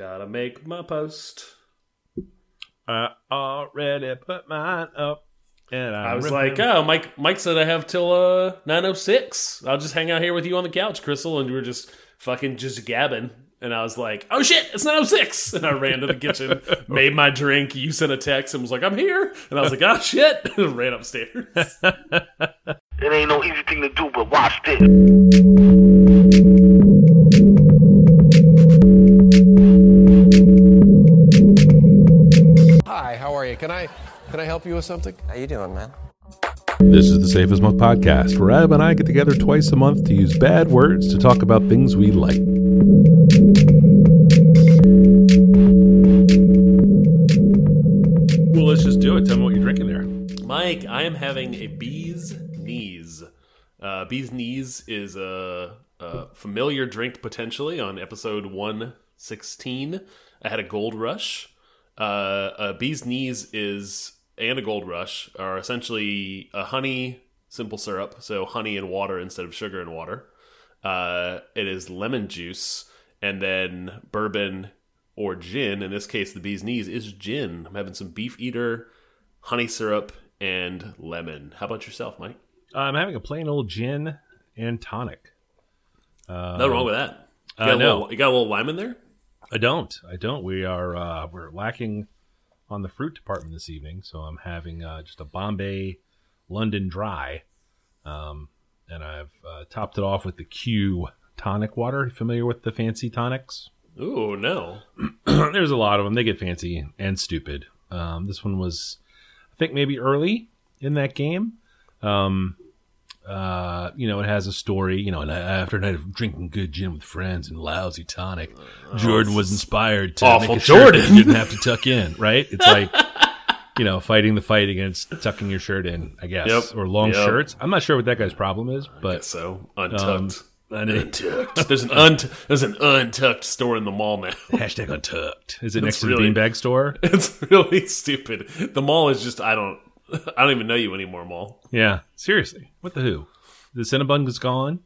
Gotta make my post. I already put mine up. And I was remember- like, oh, Mike. Mike said I have till uh nine oh six. I'll just hang out here with you on the couch, Crystal, and we were just fucking just gabbing. And I was like, oh shit, it's nine oh six. And I ran to the kitchen, made my drink. You sent a text and was like, I'm here. And I was like, oh shit, and ran upstairs. It ain't no easy thing to do, but watch this. Can I help you with something? How you doing, man? This is the Safe as Milk podcast, where Ab and I get together twice a month to use bad words to talk about things we like. Well, let's just do it. Tell me what you're drinking there. Mike, I am having a bee's knees. Uh, bee's knees is a, a familiar drink potentially on episode 116. I had a gold rush. Uh, a bee's knees is and a gold rush are essentially a honey simple syrup, so honey and water instead of sugar and water. Uh, it is lemon juice and then bourbon or gin. In this case, the bee's knees is gin. I'm having some Beefeater, honey syrup, and lemon. How about yourself, Mike? I'm having a plain old gin and tonic. Nothing wrong with that. You uh, got, a no. little, you got a little lime in there? I don't. I don't. We are uh, we're lacking on the fruit department this evening, so I'm having uh, just a Bombay London Dry, um, and I've uh, topped it off with the Q tonic water. You familiar with the fancy tonics? Ooh, no. There's a lot of them. They get fancy and stupid. Um, this one was, I think, maybe early in that game. Um, uh, you know, it has a story. You know, and after a night of drinking good gin with friends and lousy tonic, Jordan was inspired to awful make a shirt that Jordan. he didn't have to tuck in. Right? It's like. You know, fighting the fight against tucking your shirt in, I guess, Yep. or long Yep. shirts. I'm not sure what that guy's problem is, but So untucked. Know- untucked. There's an unt- there's an untucked store in the mall now. hashtag untucked. Is it next It's to really- the beanbag store? it's really stupid. The mall is just I don't I don't even know you anymore, mall. Yeah, seriously. What the who? The Cinnabon is gone.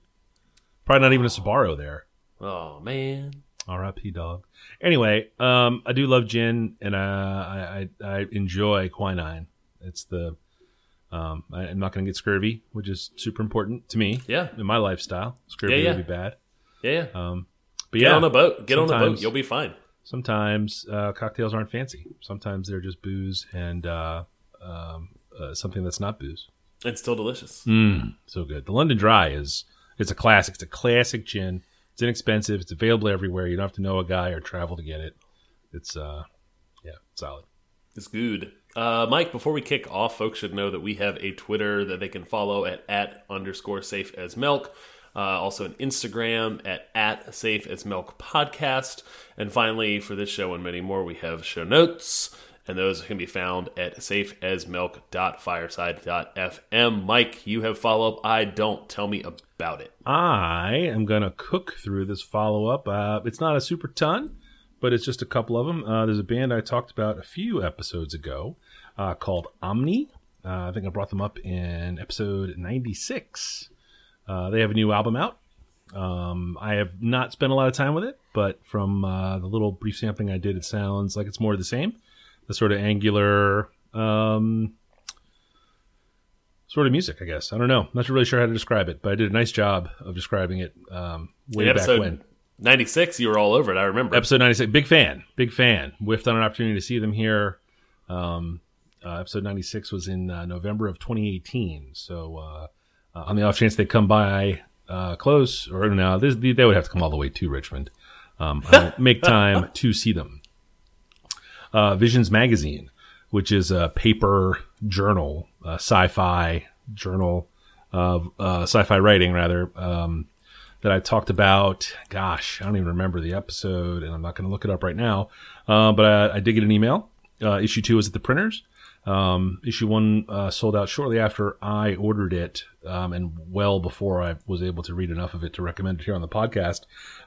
Probably not even a Sbarro there. Oh man. R.I.P. dog. Anyway, um, I do love gin, and uh, I, I I enjoy quinine. It's the um, I, I'm not going to get scurvy, which is super important to me. Yeah. in my lifestyle, scurvy Yeah, yeah. would be bad. Yeah, yeah. Um, but Get yeah, on a boat. Get on a boat. You'll be fine. sometimes uh, cocktails aren't fancy. Sometimes they're just booze and uh, um, uh, something that's not booze. It's still delicious. Mm, so good. The London Dry is it's a classic. It's a classic gin. It's inexpensive. It's available everywhere. You don't have to know a guy or travel to get it. It's uh yeah, solid. It's good. Uh, Mike, before we kick off, folks should know that we have a Twitter that they can follow at, at underscore safe as milk. Uh, also an Instagram at, at safe as milk podcast. And finally, for this show and many more, we have show notes. And those can be found at safeasmilk.fireside.fm. Mike, you have follow up. I don't. Tell me about it. I am gonna cook through this follow up. Uh, it's not a super ton, but it's just a couple of them. Uh, there's a band I talked about a few episodes ago uh, called Omni. Uh, I think I brought them up in episode 96. Uh, they have a new album out. Um, I have not spent a lot of time with it, but from uh, the little brief sampling I did, it sounds like it's more of the same. The sort of angular um, sort of music, I guess. I don't know. I'm Not really sure how to describe it, but I did a nice job of describing it um, way back when. 96, you were all over it. I remember. Episode 96, big fan, big fan. Whiffed on an opportunity to see them here. Um, uh, episode 96 was in uh, November of 2018. So, uh, uh, on the off chance they come by uh, close, or no, this, they would have to come all the way to Richmond. Um, I'll make time to see them. Uh, Visions Magazine, which is a paper journal, uh, sci-fi journal of uh, sci-fi writing, rather. Um, that I talked about. Gosh, I don't even remember the episode, and I'm not going to look it up right now. Uh, but I, I did get an email. Uh, issue two was at the printers. Um, issue one uh, sold out shortly after I ordered it, um, and well before I was able to read enough of it to recommend it here on the podcast.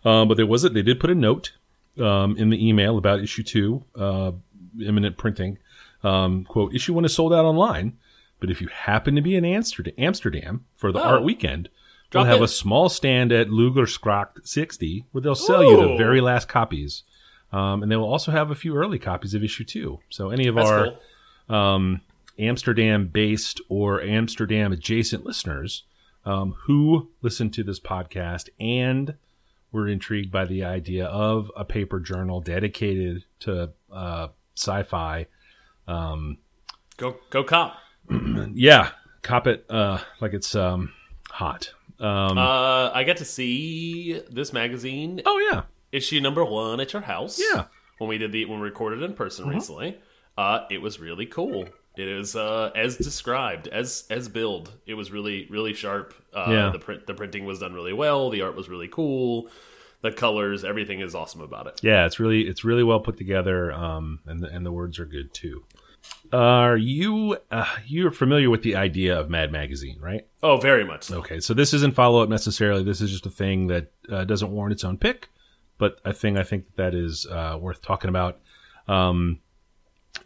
Um, but there was it. They did put a note um, in the email about issue two, uh, imminent printing. Um, quote: Issue one is sold out online, but if you happen to be in Amsterdam, Amsterdam for the Oh. art weekend, Drop we'll have a small stand at Looiersgracht 60 where they'll sell you the very last copies Um, and they will also have a few early copies of issue two. So any of That's our cool. um, Amsterdam based or Amsterdam adjacent listeners um, who listen to this podcast and were intrigued by the idea of a paper journal dedicated to uh, sci fi. Go go cop. Yeah, cop it uh, like it's um, hot. Um, Uh, I got to see this magazine oh, yeah. issue number one at your house. Yeah. Mm-hmm. when we did the when we recorded in person recently. Uh, it was really cool. It is uh, as described, as as billed. It was really really sharp. Uh, Yeah. The print the printing was done really well. The art was really cool. The colors, everything is awesome about it. Yeah, it's really it's really well put together, um, and the, and the words are good too. Are you uh, you're familiar with the idea of Mad Magazine, right? Oh, very much so. Okay, so this isn't follow up necessarily. This is just a thing that uh, doesn't warrant its own pick, but a thing I think that is uh, worth talking about. Um,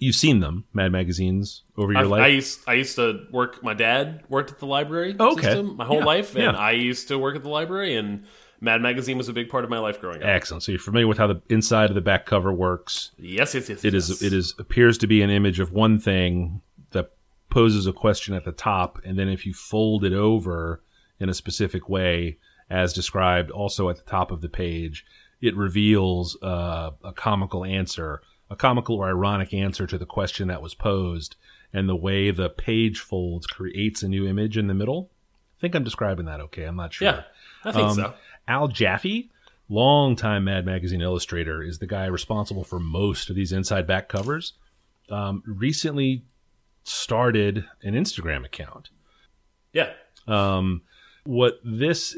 you've seen them, Mad magazines, over your I've- life. I used I used to work. My dad worked at the library Oh, okay. system my whole Yeah, life, and yeah. I used to work at the library. And Mad Magazine was a big part of my life growing up. Excellent. So you're familiar with how the inside of the back cover works. Yes, yes, yes. It yes. is it is appears to be an image of one thing that poses a question at the top, and then if you fold it over in a specific way, as described also at the top of the page, it reveals uh, a comical answer, a comical or ironic answer to the question that was posed, and the way the page folds creates a new image in the middle. I think I'm describing that okay. I'm not sure. Yeah, I think Um, so. Al Jaffee, longtime Mad Magazine illustrator, is the guy responsible for most of these inside back covers. Um, recently started an Instagram account. Yeah, Um, what this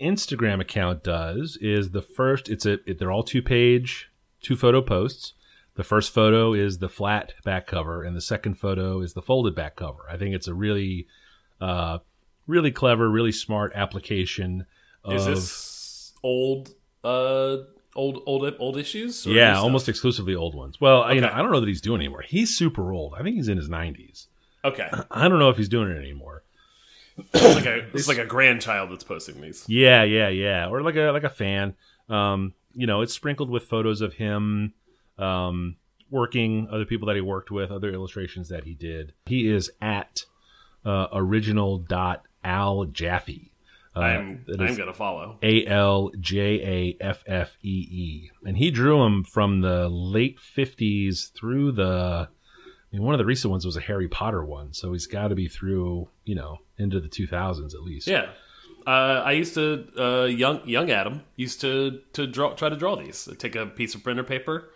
Instagram account does is the first. It's a. It, they're all two page, two photo posts. The first photo is the flat back cover, and the second photo is the folded back cover. I think it's a really, uh, really clever, really smart application. Of, is this old, uh, old, old, old issues? yeah, almost exclusively old ones. Well, you know, I don't know that he's doing it anymore. He's super old. I think he's in his nineties. Okay, I don't know if he's doing it anymore. it's like a it's like a grandchild that's posting these. Yeah, yeah, yeah. Or like a like a fan. Um, you know, it's sprinkled with photos of him um working, other people that he worked with, other illustrations that he did. He is at uh, original dot al jaffee. Uh, I'm I'm gonna follow. A L J A F F E E, and he drew them from the late fifties through the. I mean, one of the recent ones was a Harry Potter one, so he's got to be through, you know, into the two thousands at least. Yeah. Uh, I used to uh, young young Adam used to to draw try to draw these. I'd take a piece of printer paper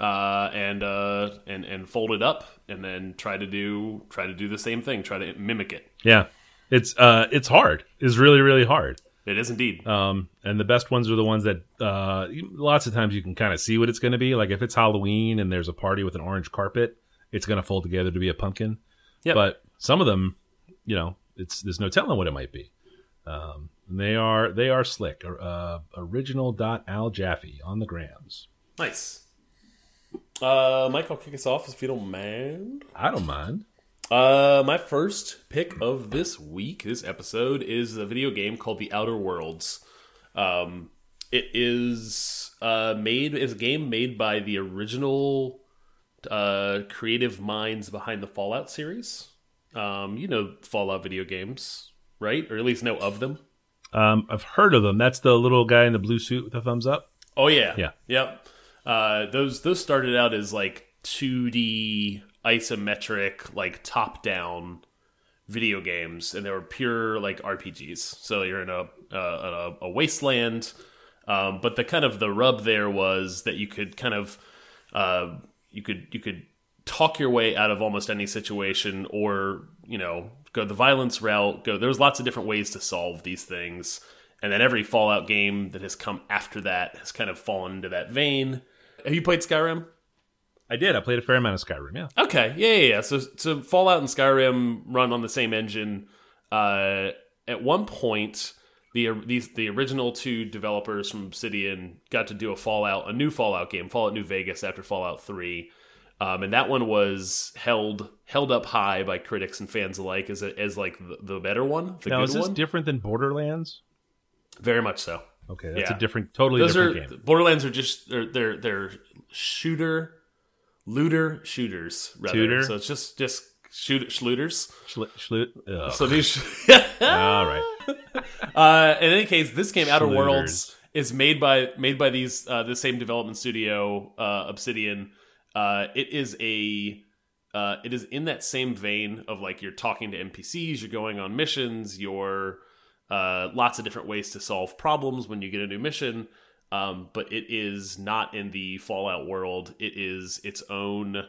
uh, and uh, and and fold it up, and then try to do try to do the same thing. Try to mimic it. Yeah, it's uh, it's hard. It's really really hard. It is indeed. Um, and the best ones are the ones that uh, lots of times you can kind of see what it's going to be. Like if it's Halloween and there's a party with an orange carpet, it's going to fold together to be a pumpkin. Yep. But some of them, you know, it's there's no telling what it might be. Um, and they are they are slick. Uh, original dot al Jaffee on the grams. Nice. Uh, Mike, I'll kick us off if you don't mind. I don't mind. Uh, my first pick of this week, this episode, is a video game called The Outer Worlds. Um, it is uh, made is a game made by the original uh, creative minds behind the Fallout series. Um, you know Fallout video games, right? Or at least know of them. Um, I've heard of them. That's the little guy in the blue suit with the thumbs up. Oh yeah, Yeah. yep. Uh, those those started out as like 2D isometric, like top down video games, and they were pure like RPGs. So you're in a uh, a, a wasteland, um, but the kind of the rub there was that you could kind of uh, you could you could talk your way out of almost any situation, or you know go the violence route. Go there's lots of different ways to solve these things. And then every Fallout game that has come after that has kind of fallen into that vein. Have you played Skyrim? I did. I played a fair amount of Skyrim. Yeah. Okay, yeah, yeah, yeah. So, so Fallout and Skyrim run on the same engine. Uh, at one point, the these the original two developers from Obsidian got to do a Fallout, a new Fallout game, Fallout New Vegas, after Fallout Three, um, and that one was held held up high by critics and fans alike as a, as like the, the better one, the Now good is this one. different than Borderlands? Very much so. Okay, that's Yeah. a different, totally Those different are game. Borderlands are just they're they're, they're shooter, looter shooters rather. So it's just just shoot schlooters. Schl- schlut- ugh. So these. All right. Uh, in any case, this game, Outer Schlooters. Worlds, is made by made by these uh, the same development studio, uh, Obsidian. Uh, it is a uh, it is in that same vein of like you're talking to NPCs, you're going on missions, you're uh, lots of different ways to solve problems when you get a new mission. Um, but it is not in the Fallout world. It is its own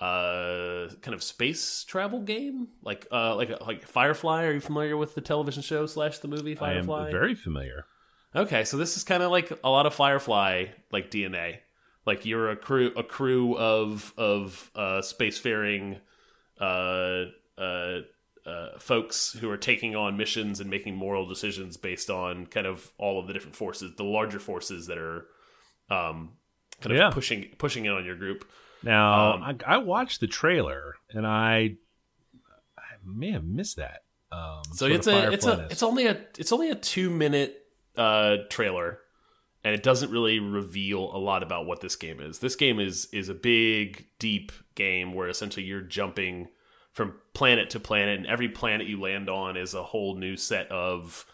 uh kind of space travel game like uh like like firefly are you familiar with the television show slash the movie Firefly? I am very familiar. okay so this is kind of like a lot of firefly like dna like you're a crew a crew of of uh spacefaring uh uh uh, folks who are taking on missions and making moral decisions based on kind of all of the different forces, the larger forces that are um, kind of Yeah. pushing pushing in on your group. Now, Um, I, I watched the trailer, and I, I may have missed that. Um, So it's a it's a Firefly-ness. it's only a it's only a two minute uh, trailer, and it doesn't really reveal a lot about what this game is. This game is is a big deep game where essentially you're jumping from planet to planet, and every planet you land on is a whole new set of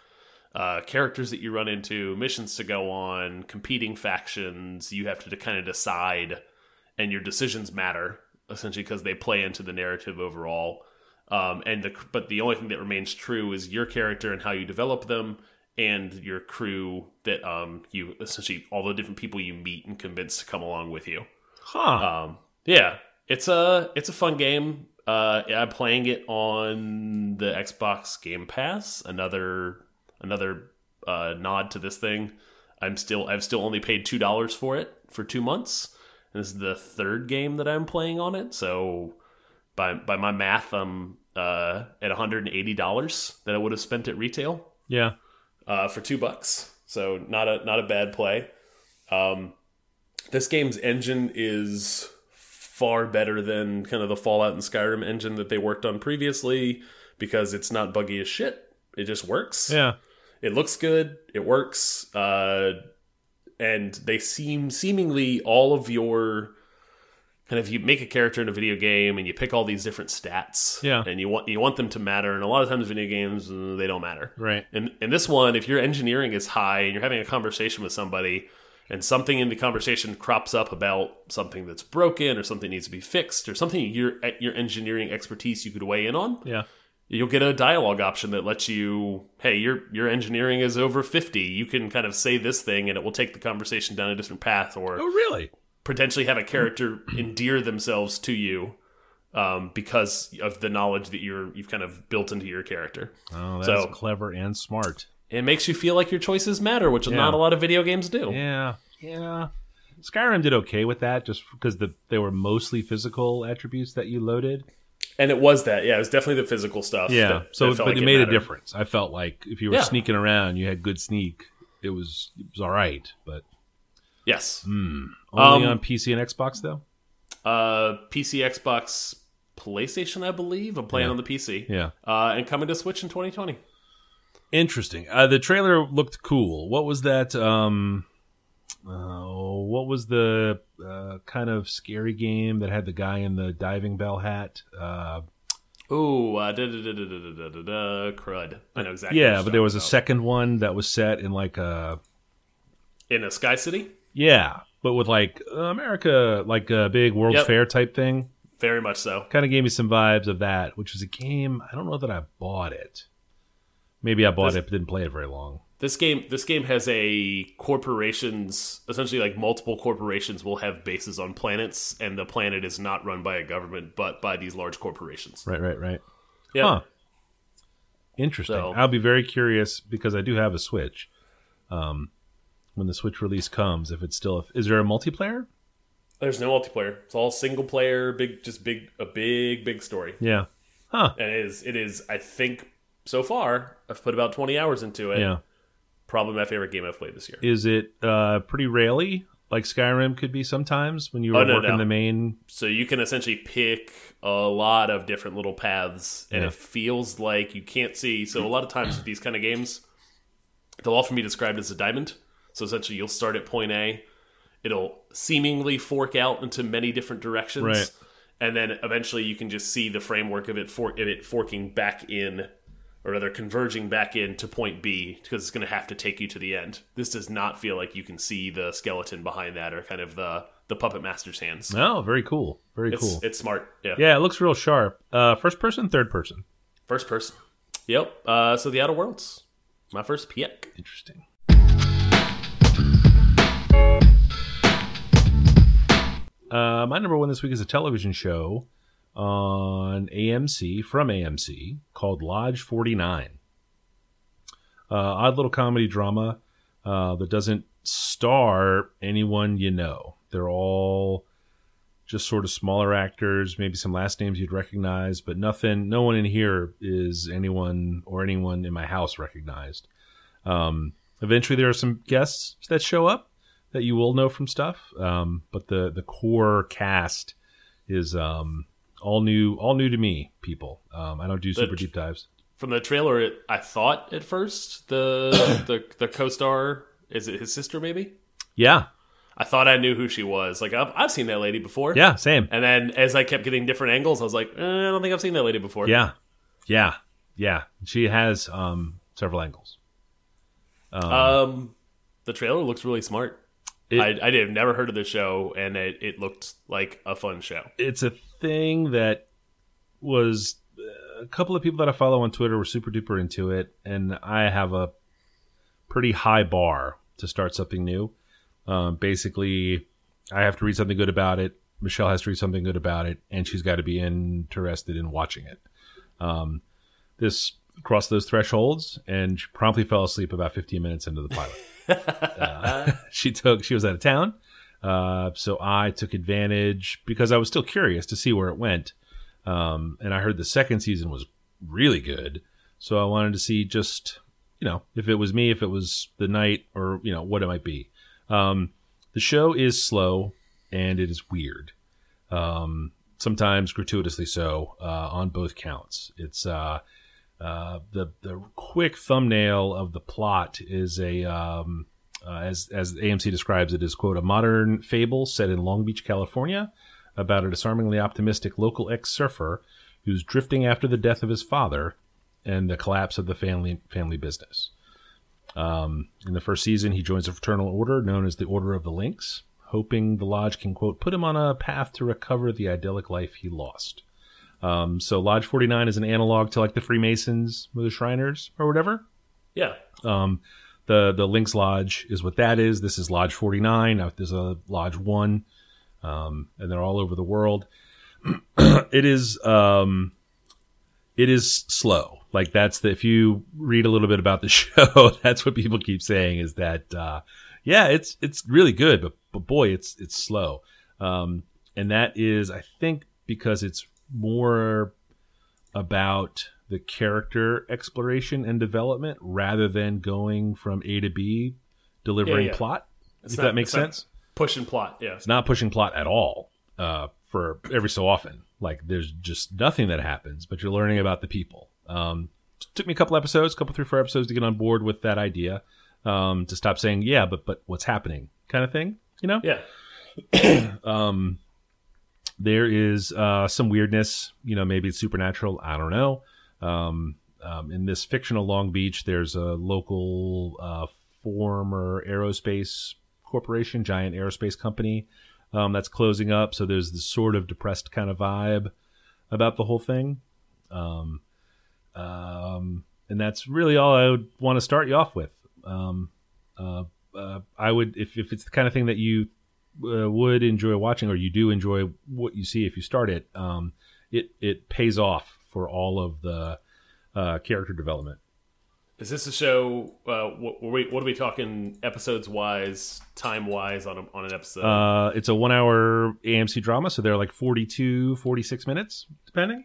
uh, characters that you run into, missions to go on, competing factions. You have to kind of decide, and your decisions matter essentially because they play into the narrative overall. Um, and the but the only thing that remains true is your character and how you develop them, and your crew that um, you essentially all the different people you meet and convince to come along with you. huh? Um, yeah, it's a it's a fun game. Uh, I'm playing it on the Xbox Game Pass. Another another uh, nod to this thing. I'm still I've still only paid two dollars for it for two months. And this is the third game that I'm playing on it. So by by my math, I'm uh, at 180 dollars that I would have spent at retail yeah. uh, for two bucks. So not a not a bad play. Um, this game's engine is far better than kind of the Fallout and Skyrim engine that they worked on previously because it's not buggy as shit. It just works. Yeah. It looks good. It works. Uh, and they seem seemingly all of your kind of you make a character in a video game and you pick all these different stats. Yeah. And you want you want them to matter. And a lot of times video games uh, they don't matter. Right. And in this one, if your engineering is high and you're having a conversation with somebody and something in the conversation crops up about something that's broken or something needs to be fixed or something your your engineering expertise you could weigh in on, Yeah. you'll get a dialogue option that lets you, hey, your your engineering is over 50. You can kind of say this thing and it will take the conversation down a different path or Oh, really? potentially have a character endear themselves to you um, because of the knowledge that you're you've kind of built into your character. Oh, that's So- clever and smart. It makes you feel like your choices matter, which Yeah. not a lot of video games do. Yeah. Yeah. Skyrim did okay with that, just because the they were mostly physical attributes that you loaded. And it was that, yeah, it was definitely the physical stuff. Yeah. that- so, that but like it made a difference. I felt like if you were Yeah. sneaking around, you had good sneak. It was it was all right, but Yes, only Um, on PC and Xbox though. uh, PC, Xbox, PlayStation, I believe. I'm playing Yeah. on the PC. Yeah. uh, and coming to Switch in 2020. Interesting. Uh, the trailer looked cool. What was that? Um, uh, what was the uh, kind of scary game that had the guy in the diving bell hat? Uh, Ooh, uh, da, da, da, da, da, da, da, da, crud. I know exactly. yeah, but there was a second one that was set in like a in a Sky City. yeah, but with like uh, America, like a big World Yep. Fair type thing. Very much so. Kind of gave me some vibes of that, which was a game. I don't know that I bought it. Maybe I bought This- it, but didn't play it very long. This game, this game has a corporations. Essentially, like multiple corporations will have bases on planets, and the planet is not run by a government, but by these large corporations. Right, right, right. Yeah, Huh. Interesting. So- I'll be very curious because I do have a Switch. Um, when the Switch release comes, if it's still, a, is there a multiplayer? there's no multiplayer. It's all single player. Big, just big, a big, big story. Yeah. Huh. And it is, it is. I think so far, I've put about 20 hours into it. Yeah. Probably my favorite game I've played this year. Is it uh, pretty rarely like Skyrim could be sometimes when you were Oh, no, working no. the main? So you can essentially pick a lot of different little paths, and Yeah. it feels like you can't see. So a lot of times with these kind of games, they'll often be described as a diamond. So essentially, you'll start at point A. It'll seemingly fork out into many different directions, Right. and then eventually you can just see the framework of it for of it forking back in, or rather converging back in to point B because it's going to have to take you to the end. This does not feel like you can see the skeleton behind that or kind of the the puppet master's hands. Oh, very cool. Very It's cool. it's smart. Yeah. yeah, it looks real sharp. Uh, first person, third person. First person. Yep. Uh, so the Outer Worlds, my first pick. Interesting. Uh, my number one this week is a television show on AMC from AMC called Lodge 49. Uh, odd little comedy drama uh, that doesn't star anyone you know. They're all just sort of smaller actors, maybe some last names you'd recognize, but nothing. No one in here is anyone or anyone in my house recognized. Um, eventually, there are some guests that show up that you will know from stuff, um, but the the core cast is um, all new, all new to me. People, um, I don't do super deep dives. From the trailer, it, I thought at first the the the co-star is it his sister maybe. Yeah, I thought I knew who she was. Like I've I've seen that lady before. yeah, same. And then as I kept getting different angles, I was like, eh, I don't think I've seen that lady before. Yeah, yeah, yeah. She has um, several angles. Um, the trailer looks really smart. It- I, I have never heard of the show, and it it looked like a fun show. it's a thing that was a couple of people that I follow on Twitter were super duper into it, and I have a pretty high bar to start something new. Um, basically, I have to read something good about it. Michelle has to read something good about it, and she's got to be interested in watching it. Um, this crossed those thresholds, and she promptly fell asleep about 15 minutes into the pilot. she took she was out of town, uh, so I took advantage because I was still curious to see where it went, um, and I heard the second season was really good, so I wanted to see just you know if it was me, if it was the night, or you know what it might be. Um, the show is slow and it is weird. Um, sometimes gratuitously so uh, on both counts. It's uh, uh, the the quick thumbnail of the plot is a um, uh, as as AMC describes it is quote a modern fable set in Long Beach, California, about a disarmingly optimistic local ex surfer who's drifting after the death of his father and the collapse of the family family business. Um, in the first season, he joins a fraternal order known as the Order of the Lynx, hoping the lodge can quote put him on a path to recover the idyllic life he lost. Um, so Lodge 49 is an analog to like the Freemasons or the Shriners or whatever. Yeah. Um, the the Lynx Lodge is what that is. This is Lodge 49. Now there's a Lodge 1, um, and they're all over the world. it is um, it is slow. Like that's the if you read a little bit about the show, that's what people keep saying is that uh, yeah, it's it's really good, but but boy, it's it's slow. Um, and that is I think because it's more about the character exploration and development rather than going from A to B delivering Yeah, yeah. plot. It's if not- that makes sense. Pushing plot. Yeah. It's not pushing plot at all uh, for every so often. Like there's just nothing that happens, but you're learning about the people. Um, took me a couple episodes, couple three four episodes to get on board with that idea. Um, to stop saying yeah, but but what's happening kind of thing, you know? Yeah. Um, there is uh, some weirdness. You know, maybe it's supernatural. I don't know. Um, um, in this fictional Long Beach, there's a local uh, former aerospace corporation, giant aerospace company um, that's closing up. So there's this sort of depressed kind of vibe about the whole thing. Um, um, and that's really all I would want to start you off with. Um, uh, uh, I would, if, if it's the kind of thing that you uh, would enjoy watching, or you do enjoy what you see if you start it, um, it it pays off for all of the uh, character development. Is this a show? Uh, what, we, what are we talking episodes wise, time wise on a, on an episode? Uh, it's a one hour AMC drama, so they're like 42, 46 minutes, depending.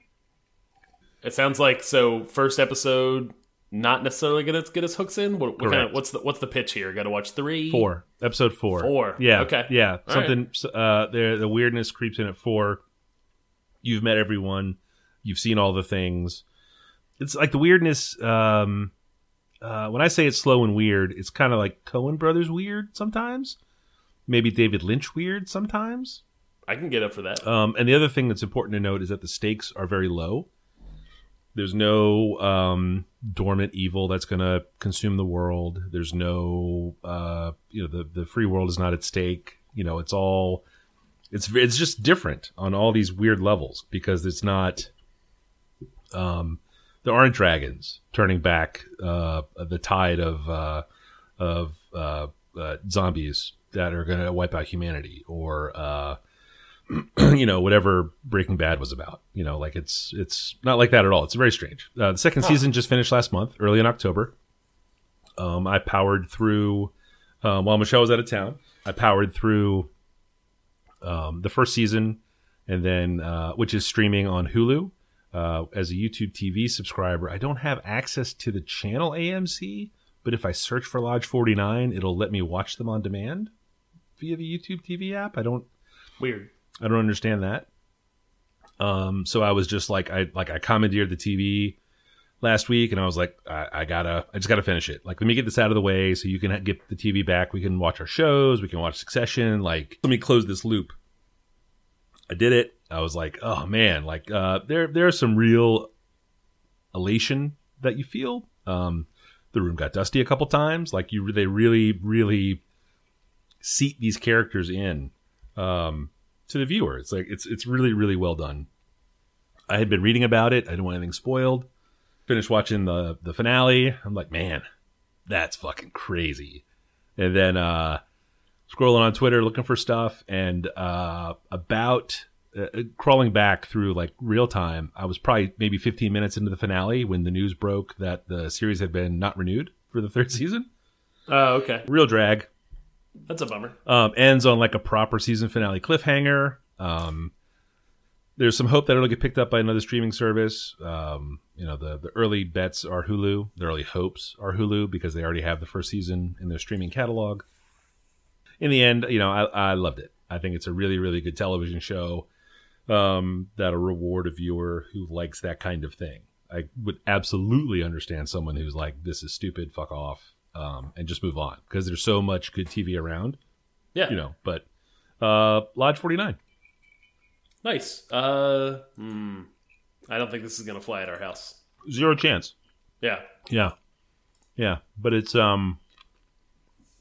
it sounds like so. First episode, not necessarily gonna get his hooks in. What, what kind of, what's the what's the pitch here? Got to watch three, Four, episode four. Four. Yeah. Okay. Yeah. All Something, uh, the, the weirdness creeps in at four. You've met everyone, you've seen all the things. It's like the weirdness, um, uh, when I say it's slow and weird, it's kind of like Coen Brothers weird sometimes. Maybe David Lynch weird sometimes. I can get up for that. Um, and the other thing that's important to note is that the stakes are very low. There's no um, dormant evil that's going to consume the world. There's no, uh, you know, the the free world is not at stake. You know, it's all, it's it's just different on all these weird levels because it's not. Um, there aren't dragons turning back uh, the tide of uh, of uh, uh, zombies that are going to wipe out humanity, or uh, you know whatever Breaking Bad was about. You know, like it's it's not like that at all. It's very strange. Uh, the second season just finished last month, early in October. Um, I powered through um, while Michelle was out of town. I powered through um, the first season, and then uh, which is streaming on Hulu. Uh, as a YouTube TV subscriber, I don't have access to the channel AMC, but if I search for Lodge 49, it'll let me watch them on demand via the YouTube TV app. I don't Weird. I don't understand that. Um, so I was just like, I like I commandeered the TV last week, and I was like, I, I gotta, I just gotta finish it. Like, let me get this out of the way, so you can get the TV back. We can watch our shows. We can watch Succession. Like, let me close this loop. I did it. I was like, oh man, like uh, there there's some real elation that you feel. Um, the room got dusty a couple times. Like you, they really, really seat these characters in um, to the viewer. It's like it's it's really really well done. I had been reading about it. I didn't want anything spoiled. Finished watching the the finale. I'm like, man, that's fucking crazy. And then uh, scrolling on Twitter looking for stuff, and uh, about uh, crawling back through like real time. I was probably maybe 15 minutes into the finale when the news broke that the series had been not renewed for the third season. Oh, okay. Real drag. That's a bummer. Um, ends on like a proper season finale cliffhanger. Um, there's some hope that it'll get picked up by another streaming service. Um, you know, the the early bets are Hulu. The early hopes are Hulu because they already have the first season in their streaming catalog. In the end, you know, I, I loved it. I think it's a really, really good television show um, that'll reward a viewer who likes that kind of thing. I would absolutely understand someone who's like, "This is stupid, fuck off," um, and just move on because there's so much good TV around, Yeah. you know. But uh, Lodge 49, Nice. Uh, hmm. I don't think this is gonna fly at our house. zero chance. Yeah. Yeah, yeah, but it's um,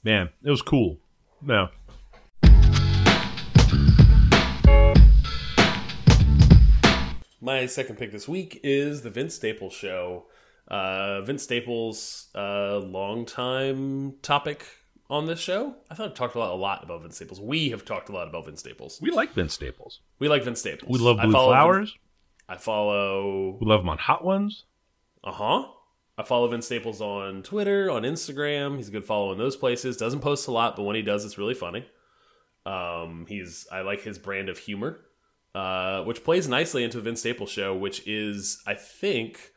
man, it was cool. Yeah, My second pick this week is the Vince Staples Show. Uh, Vince Staples, uh, longtime topic on this show. I thought I've talked a lot, a lot about Vince Staples. We have talked a lot about Vince Staples. we like Vince Staples. We like Vince Staples. We love I Blue follow Flowers. Vince- I follow. We love them on Hot Ones. Uh huh. I follow Vince Staples on Twitter, on Instagram. He's a good follow in those places. Doesn't post a lot, but when he does, it's really funny. Um, he's I like his brand of humor, uh, which plays nicely into the Vince Staples show, which is I think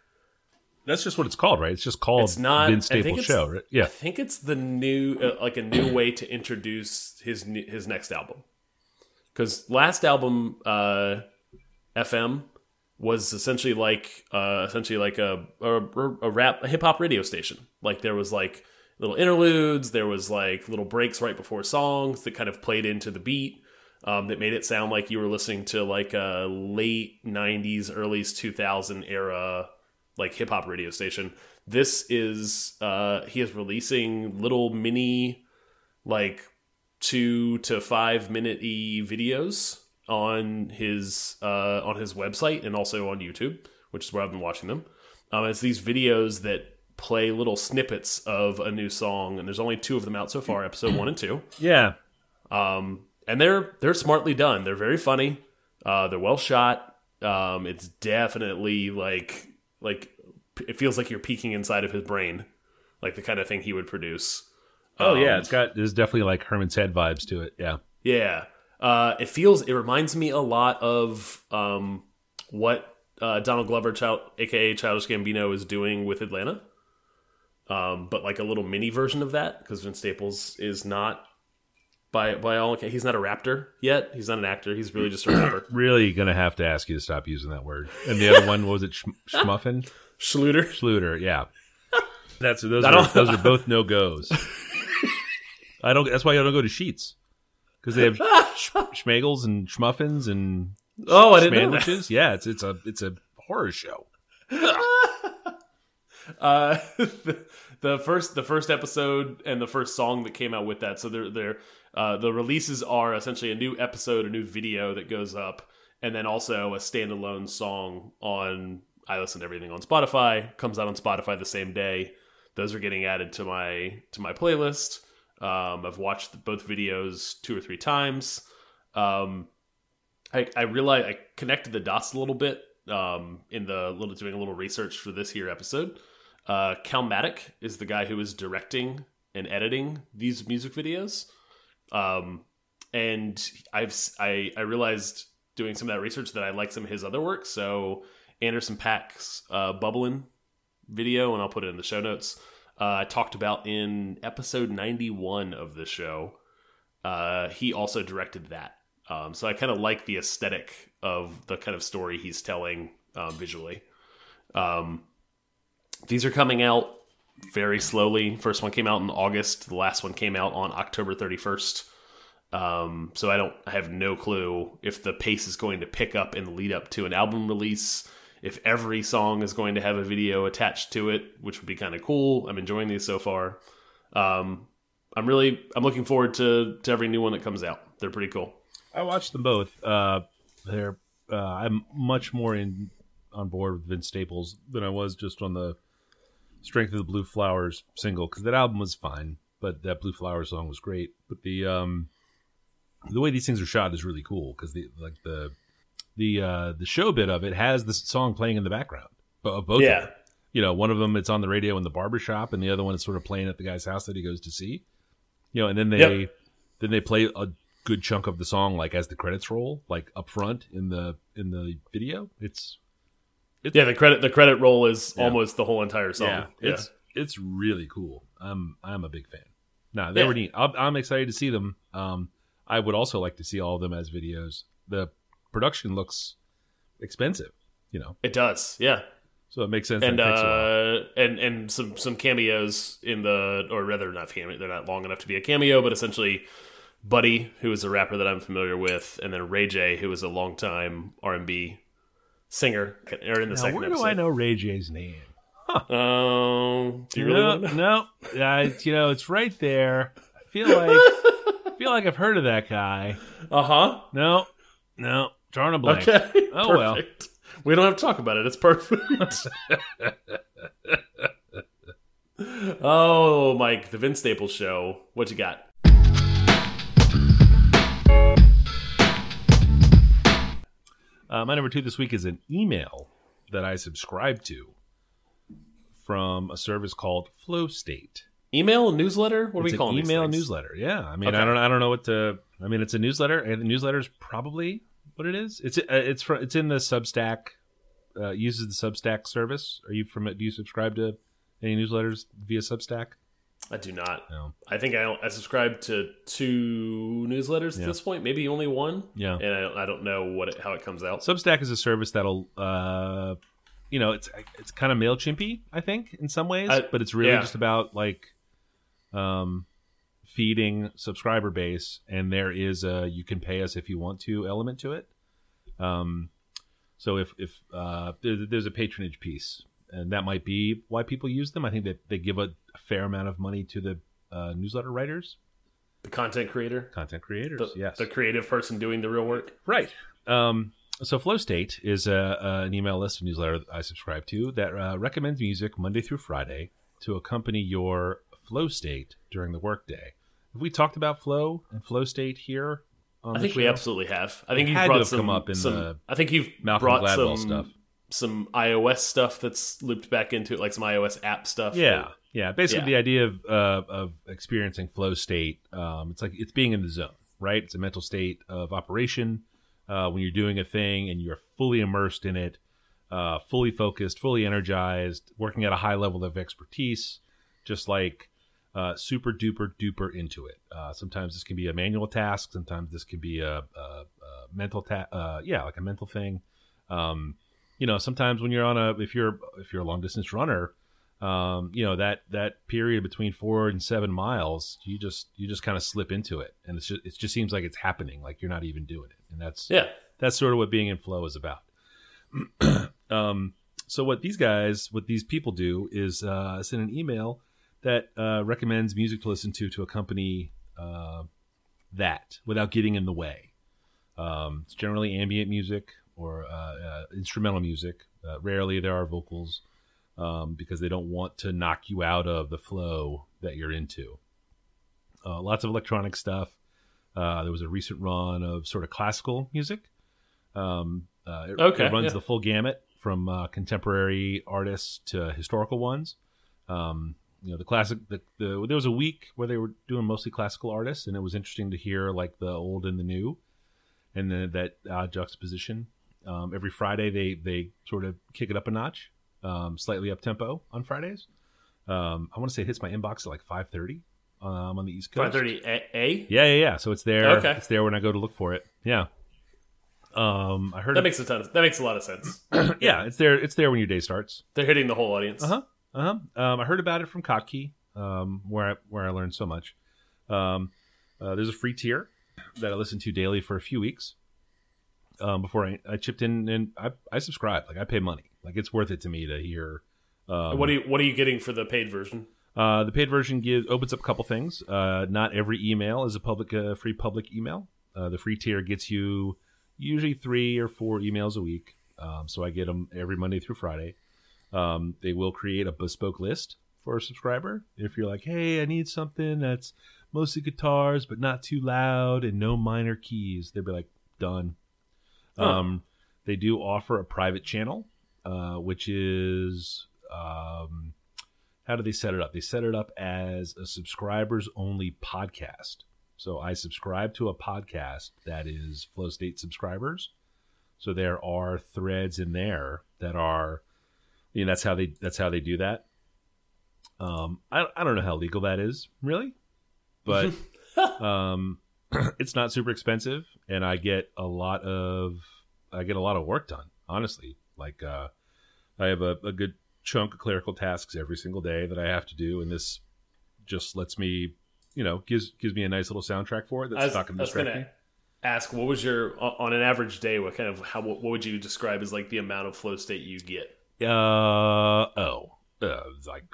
That's just what it's called, right? It's just called it's not Vince Staples Show, right? Yeah. I think it's the new uh, like a new way to introduce his his next album. Because last album, uh, FM, was essentially like uh, essentially like a a, a rap a hip hop radio station. Like there was like little interludes, there was like little breaks right before songs that kind of played into the beat. Um, that made it sound like you were listening to like a late '90s, early 2000 era like hip hop radio station. This is uh he is releasing little mini like two to five minute y videos on his uh on his website and also on YouTube, which is where I've been watching them. Um it's these videos that play little snippets of a new song and there's only two of them out so far, episode one and two. Yeah. Um, and they're they're smartly done. They're very funny. Uh, they're well shot. Um, it's definitely like like it feels like you're peeking inside of his brain, like the kind of thing he would produce. Oh Um, yeah, it's got there's definitely like Herman's Head vibes to it. Yeah. yeah. Uh, it feels it reminds me a lot of um, what uh, Donald Glover, Child, aka Childish Gambino, is doing with Atlanta. Um, but like a little mini version of that because Vince Staples is not by by all accounts he's not a raptor yet. He's not an actor. He's really just a rapper. Really gonna have to ask you to stop using that word. And the other one what was it Sch- Schmuffin? Schluter. Schluter, yeah. That's those. Are, those are both no goes. I don't. That's why I don't go to Sheetz because they have sh schmagels and schmuffins and Oh, I didn't know that. Yeah, it's it's a it's a horror show. Uh, the, first the first episode and the first song that came out with that. So they're they're uh, the releases are essentially a new episode, a new video that goes up, and then also a standalone song on. I listen to everything on Spotify. Comes out on Spotify the same day. Those are getting added to my to my playlist. Um, I've watched both videos two or three times. Um, I, I realized I connected the dots a little bit um, in the little doing a little research for this here episode. Uh, Calmatic is the guy who is directing and editing these music videos, um, and I've I I realized doing some of that research that I like some of his other work. So Anderson .Paak's uh, Bubbling video, and I'll put it in the show notes. Uh, I talked about in episode ninety one of the show. Uh, he also directed that. Um, so I kind of like the aesthetic of the kind of story he's telling um, visually. Um, these are coming out very slowly. First one came out in August. The last one came out on October 31st. Um, so I don't, I have no clue if the pace is going to pick up in the lead up to an album release. If every song is going to have a video attached to it, which would be kind of cool. I'm enjoying these so far. Um, I'm really, I'm looking forward to to every new one that comes out. They're pretty cool. I watched them both. Uh, they're uh, I'm much more in on board with Vince Staples than I was just on the strength of the Blue Flowers single because that album was fine, but that Blue Flowers song was great. But the um, the way these things are shot is really cool because the like the the uh, the show bit of it has the song playing in the background. But both, of Yeah. them. you know, one of them it's on the radio in the barber shop, and the other one is sort of playing at the guy's house that he goes to see. You know, and then they Yep. then they play a good chunk of the song like as the credits roll, like up front in the in the video. It's Yeah, the credit the credit roll is Yeah. almost the whole entire song. Yeah, it's it's really cool. I'm I'm a big fan. No, they Yeah. were neat. I'm, I'm excited to see them. Um, I would also like to see all of them as videos. The production looks expensive, you know, it does. Yeah, so it makes sense. that and it takes a while. uh, and and some some cameos in the or rather not cameo. They're not long enough to be a cameo, but essentially, Buddy, who is a rapper that I'm familiar with, and then Ray J, who is a longtime R and B singer, are in the Now, second where do episode. I know Ray J's name? Um, do you really no, want to know? no, yeah, it's, you know, it's right there. I feel like I feel like I've heard of that guy. Uh huh. No, no, drawing a blank. Okay. Oh, well. We don't have to talk about it. It's perfect. oh, Mike, the Vince Staples show. What you got? Uh, my number two this week is an email that I subscribe to from a service called Flow State. Email, newsletter? What are we calling email newsletter. Yeah, I mean, Okay. I don't, I don't know what to. I mean, it's a newsletter, and the newsletter is probably what it is. It's, uh, it's from, it's in the Substack. Uh, uses the Substack service. Are you from? Do you subscribe to any newsletters via Substack? I do not. No. I think I, I subscribe to two newsletters at this point, maybe only one. Yeah. And I, don't- I don't know what it, how it comes out. Substack is a service that'll, uh, you know, it's it's kind of Mailchimpy, I think, in some ways, I- but it's really yeah. just about like, um, feeding subscriber base, and there is a you can pay us if you want to element to it. Um, so if if uh, there, there's a patronage piece, and that might be why people use them. I think that they give a, a fair amount of money to the uh, newsletter writers, the content creator, content creators. the, yes, the creative person doing the real work. Right. Um, so Flow State is a, a, an email list newsletter that I subscribe to that uh, recommends music Monday through Friday to accompany your flow state during the workday. Have we talked about flow and flow state here? On I think we absolutely have. I think you've brought have some, come up in some the I think you've Malcolm brought Gladwell some stuff. Some iOS stuff that's looped back into it, like some iOS app stuff. Yeah, yeah. Basically, Yeah. the idea of uh, of experiencing flow state. Um, it's like it's being in the zone, right? It's a mental state of operation uh, when you're doing a thing and you're fully immersed in it, uh, fully focused, fully energized, working at a high level of expertise, just like uh, super duper duper into it. Uh, sometimes this can be a manual task. Sometimes this can be a, a, a mental ta- uh, yeah, like a mental thing. Um, you know, sometimes when you're on a if you're if you're a long distance runner, um, you know that that period between four and seven miles, you just you just kind of slip into it, and it's just it just seems like it's happening, like you're not even doing it, and that's Yeah. that's sort of what being in flow is about. um, so what these guys, what these people do is uh, send an email that uh, recommends music to listen to to accompany uh, that without getting in the way. Um, it's generally ambient music or uh, uh, instrumental music. Uh, rarely there are vocals um, because they don't want to knock you out of the flow that you're into. Uh, lots of electronic stuff. Uh, there was a recent run of sort of classical music. Um, uh, it, Okay, it runs yeah. the full gamut from uh, contemporary artists to historical ones. Um, you know, the classic. The, the there was a week where they were doing mostly classical artists, and it was interesting to hear like the old and the new, and then that uh, juxtaposition. Um, every Friday, they they sort of kick it up a notch, um, slightly up tempo on Fridays. Um, I want to say it hits my inbox at like five thirty um, on the East Coast. Five thirty a. a? Yeah, yeah, yeah. So it's there. Okay. It's there when I go to look for it. Yeah. Um, I heard. That of- makes a ton. Of, that makes a lot of sense. yeah, it's there. It's there when your day starts. They're hitting the whole audience. Uh huh. Uh huh. Um, I heard about it from Kottke, um, where I where I learned so much. Um, uh, there's a free tier that I listen to daily for a few weeks. Um, before I, I chipped in and I, I subscribe, like I pay money, like it's worth it to me to hear. Um, What are you What are you getting for the paid version? uh, the paid version gives opens up a couple things. Uh, not every email is a public uh, free public email. Uh, the free tier gets you usually three or four emails a week. Um, so I get them every Monday through Friday. Um, they will create a bespoke list for a subscriber. If you're like, hey, I need something that's mostly guitars but not too loud and no minor keys, they'll be like, done. Huh. Um, they do offer a private channel, uh, which is um, how do they set it up? They set it up as a subscribers only podcast. So I subscribe to a podcast that is Flow State subscribers. So there are threads in there that are, you know, that's how they that's how they do that. Um, I I don't know how legal that is really, but um, it's not super expensive, and I get a lot of I get a lot of work done. Honestly, like uh, I have a, a good chunk of clerical tasks every single day that I have to do, and this just lets me, you know, gives gives me a nice little soundtrack for it that's was, not going to distract me. ask, what was your on an average day? What kind of how what would you describe as like the amount of flow state you get? Uh oh, uh, like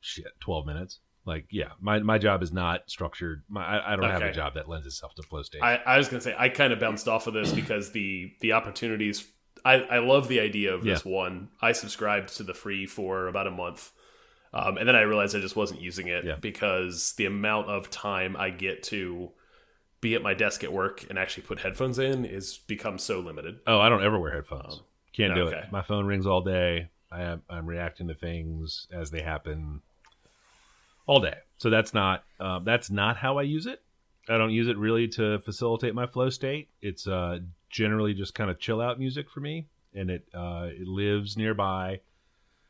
shit, twelve minutes. Like yeah, my my job is not structured. My I, I don't have a job that lends itself to flow state. I, I was gonna say I kind of bounced off of this because the the opportunities. I, I love the idea of this one. I subscribed to the free for about a month, um, and then I realized I just wasn't using it Yeah. because the amount of time I get to be at my desk at work and actually put headphones in is become so limited. oh, I don't ever wear headphones. Can't do okay. it. My phone rings all day. I am I'm reacting to things as they happen all day. So that's not uh, that's not how I use it. I don't use it really to facilitate my flow state. It's uh, generally just kind of chill out music for me, and it uh, it lives nearby.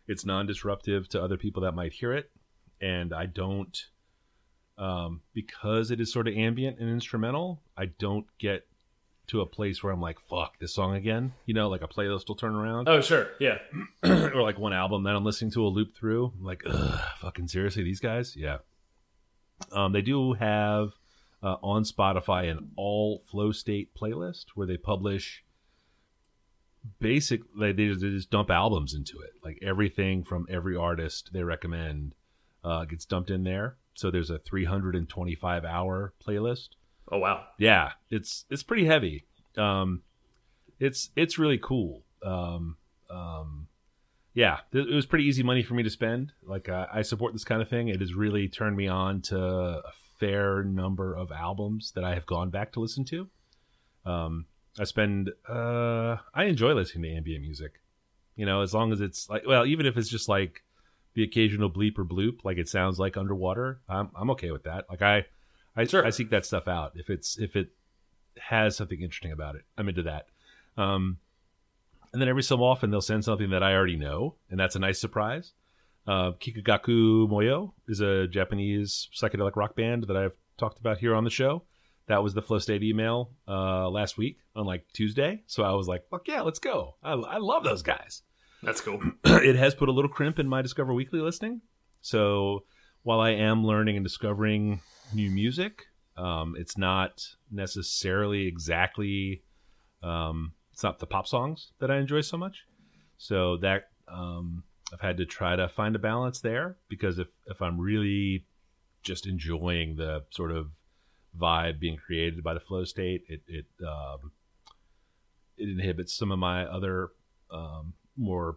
It's non-disruptive to other people that might hear it, and I don't um, because it is sort of ambient and instrumental. I don't get to a place where I'm like, "Fuck this song again," you know, like a playlist will turn around Oh sure, yeah. or like one album that I'm listening to a loop through. I'm like, Ugh, fucking seriously, these guys? Yeah. Um, they do have uh, on Spotify an all flow state playlist where they publish basic they, they just- they just dump albums into it. Like everything from every artist they recommend uh, gets dumped in there. So there's a 325 hour playlist Oh wow. yeah it's it's pretty heavy. Um it's it's really cool. Um um yeah it was pretty easy money for me to spend. Like uh, i support this kind of thing. It has really turned me on to a fair number of albums that i have gone back to listen to. Um i spend uh i enjoy listening to ambient music. You know as long as it's like well even if it's just like the occasional bleep or bloop like it sounds like underwater i'm, I'm okay with that. Like i I, Sure. I seek that stuff out if it's if it has something interesting about it. I'm into that. Um, and then every so often they'll send something that I already know, and that's a nice surprise. Uh, Kikagaku Moyo is a Japanese psychedelic rock band that I've talked about here on the show. That was the Flow State email uh, last week on like Tuesday, so I was like, "Fuck yeah, let's go!" I, I love those guys. That's cool. it has put a little crimp in my Discover Weekly listening. So while I am learning and discovering new music, um, it's not necessarily exactly. Um, it's not the pop songs that I enjoy so much. So that um, I've had to try to find a balance there because if if I'm really just enjoying the sort of vibe being created by the flow state, it it um, it inhibits some of my other um, more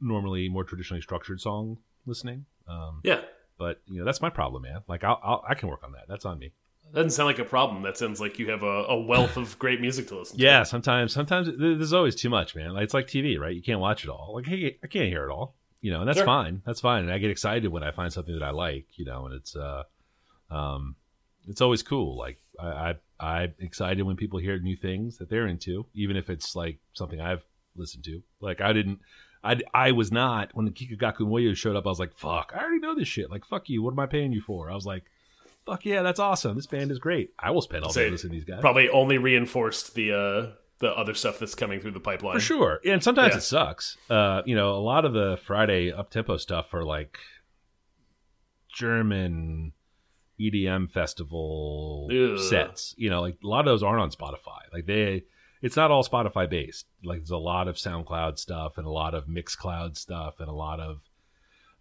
normally more traditionally structured song listening. Um, Yeah. But you know that's my problem, man. Like I'll, I'll I can work on that. That's on me. Doesn't sound like a problem. That sounds like you have a, a wealth of great music to listen to. Yeah, sometimes sometimes there's always too much, man. Like, it's like TV, right? You can't watch it all. Like hey, I can't hear it all. You know, and that's Sure. fine. That's fine. And I get excited when I find something that I like. You know, and it's uh, um, it's always cool. Like I, I I'm excited when people hear new things that they're into, even if it's like something I've listened to. Like I didn't. I, I was not when the Kikagaku Moyo showed up. I was like, "Fuck! I already know this shit. Like, fuck you. What am I paying you for?" I was like, "Fuck yeah, that's awesome. This band is great. I will spend all day Say, listening to these guys." Probably only reinforced the uh, the other stuff that's coming through the pipeline. For sure. And sometimes Yeah. it sucks. Uh, you know, a lot of the Friday up tempo stuff are like German EDM festival Ugh. sets. You know, like a lot of those aren't on Spotify. Like they it's not all Spotify based. Like there's a lot of SoundCloud stuff and a lot of Mixcloud stuff and a lot of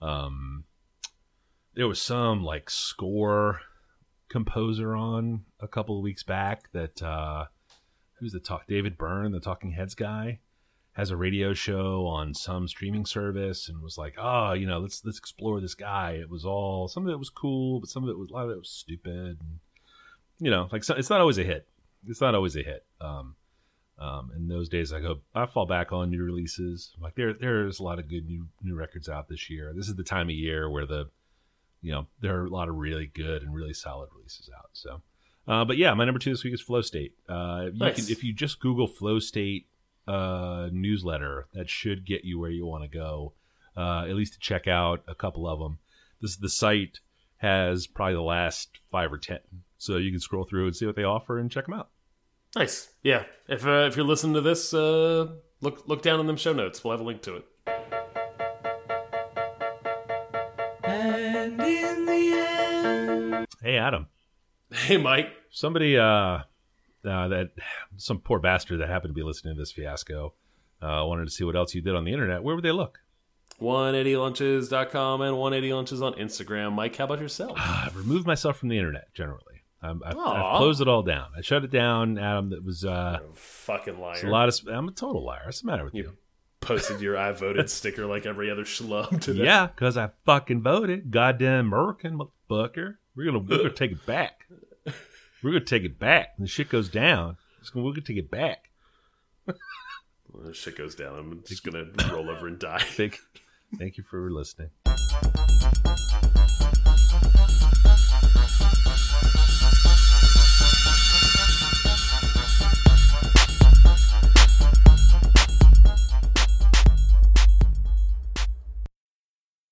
um there was some like score composer on a couple of weeks back that uh who's the talk David Byrne, the Talking Heads guy, has a radio show on some streaming service and was like, oh, you know, let's let's explore this guy. It was all some of it was cool, but some of it was a lot of it was stupid. And, you know, like so, it's not always a hit. It's not always a hit. Um, um, in those days, I go, I fall back on new releases. Like there, there's a lot of good new new records out this year. This is the time of year where the, you know, there are a lot of really good and really solid releases out. So, uh, but yeah, my number two this week is Flow State. Uh, you Nice. can, if you just Google Flow State uh, newsletter, that should get you where you want to go. Uh, at least to check out a couple of them. This the site has probably the last five or ten, so you can scroll through and see what they offer and check them out. Nice. Yeah. If uh, if you're listening to this, uh, look look down in them show notes. We'll have a link to it. And in the end... Hey, Adam. Hey, Mike. somebody uh, uh that some poor bastard that happened to be listening to this fiasco uh wanted to see what else you did on the internet where would they look 180lunches.com and 180lunches on Instagram. Mike, how about yourself? i've removed myself from the internet generally I'm, I've, I've closed it all down. I shut it down adam that was uh Fucking liar. a lot of i'm a total liar. What's the matter with you, You? posted your I voted sticker like every other schlub today. yeah because i fucking voted. Goddamn american motherfucker. We're gonna we're gonna take it back. We're gonna take it back. When the shit goes down gonna, we're gonna take it back. When the shit goes down, I'm just gonna roll over and die. thank, thank you for listening